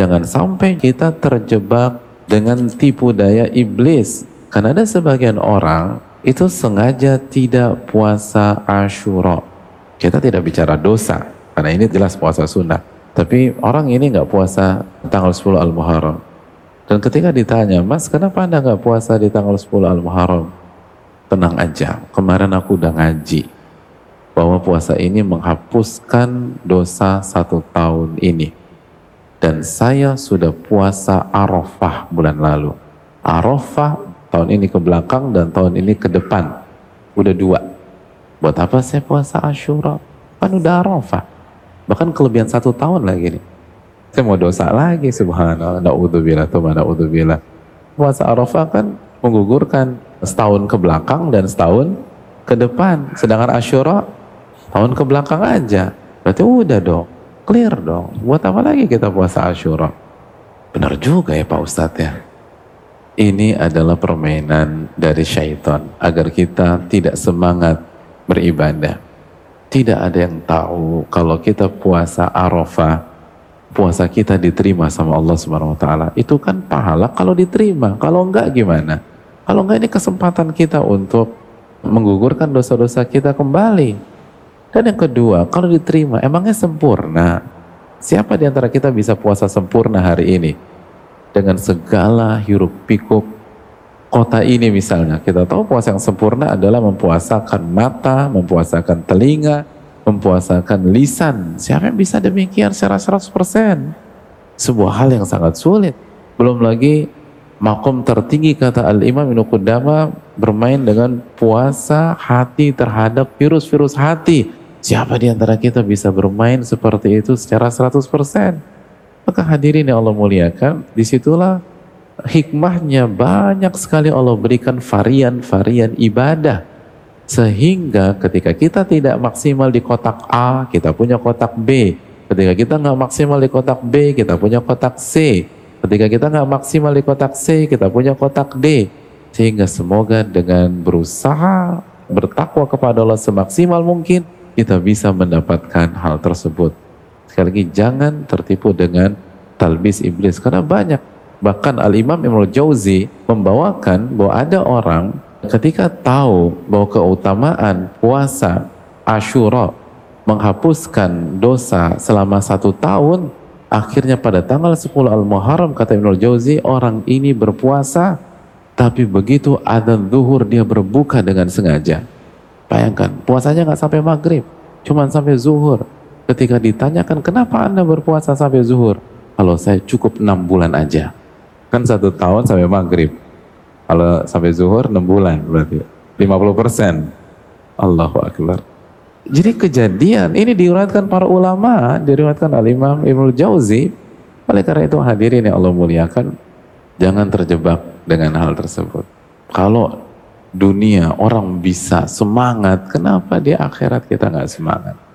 Jangan sampai kita terjebak dengan tipu daya iblis. Karena ada sebagian orang itu sengaja tidak puasa Ashura. Kita tidak bicara dosa, karena ini jelas puasa sunnah. Tapi orang ini nggak puasa tanggal 10 Al-Muharram. Dan ketika ditanya, Mas kenapa Anda nggak puasa di tanggal 10 Al-Muharram? Tenang aja, kemarin aku udah ngaji bahwa puasa ini menghapuskan dosa satu tahun ini. Dan saya sudah puasa Arafah bulan lalu. Arafah tahun ini ke belakang dan tahun ini ke depan. Udah dua. Buat apa saya puasa Ashura? Kan udah Arafah. Bahkan kelebihan satu tahun lagi nih. Saya mau dosa lagi subhanallah. Na'udzubillah, tuh na'udzubillah. Puasa Arafah kan menggugurkan setahun ke belakang dan setahun ke depan. Sedangkan Ashura tahun ke belakang aja. Berarti udah dong, clear dong. Buat apa lagi kita puasa Ashura? Benar juga ya Pak Ustadz ya. Ini adalah permainan dari syaitan agar kita tidak semangat beribadah. Tidak ada yang tahu kalau kita puasa Arafah, puasa kita diterima sama Allah Subhanahu wa taala. Itu kan pahala kalau diterima. Kalau enggak gimana? Kalau enggak ini kesempatan kita untuk menggugurkan dosa-dosa kita kembali. Dan yang kedua, kalau diterima, emangnya sempurna? Siapa di antara kita bisa puasa sempurna hari ini? Dengan segala hiruk pikuk kota ini misalnya. Kita tahu puasa yang sempurna adalah mempuasakan mata, mempuasakan telinga, mempuasakan lisan. Siapa yang bisa demikian secara 100%? Sebuah hal yang sangat sulit. Belum lagi makom tertinggi kata Al-Imam Ibnu Qudama bermain dengan puasa hati terhadap virus-virus hati. Siapa di antara kita bisa bermain seperti itu secara 100%? Maka hadirin yang Allah muliakan, di situlah hikmahnya banyak sekali Allah berikan varian-varian ibadah. Sehingga ketika kita tidak maksimal di kotak A, kita punya kotak B. Ketika kita nggak maksimal di kotak B, kita punya kotak C. Ketika kita nggak maksimal di kotak C, kita punya kotak D. Sehingga semoga dengan berusaha bertakwa kepada Allah semaksimal mungkin, kita bisa mendapatkan hal tersebut. Sekali lagi jangan tertipu dengan talbis iblis karena banyak. Bahkan Al-Imam Ibnu Jauzi membawakan bahwa ada orang ketika tahu bahwa keutamaan puasa Ashura menghapuskan dosa selama satu tahun, Akhirnya pada tanggal 10 Al-Muharram kata Ibnu Jauzi orang ini berpuasa tapi begitu ada zuhur dia berbuka dengan sengaja. Bayangkan puasanya nggak sampai maghrib, cuma sampai zuhur. Ketika ditanyakan kenapa anda berpuasa sampai zuhur? Kalau saya cukup enam bulan aja. Kan satu tahun sampai maghrib. Kalau sampai zuhur enam bulan berarti 50 persen. Allahu Akbar. Jadi kejadian ini diriwayatkan para ulama, diriwayatkan oleh Imam Ibnu Jauzi. Oleh karena itu hadirin yang Allah muliakan, jangan terjebak dengan hal tersebut. Kalau dunia orang bisa semangat, kenapa di akhirat kita nggak semangat?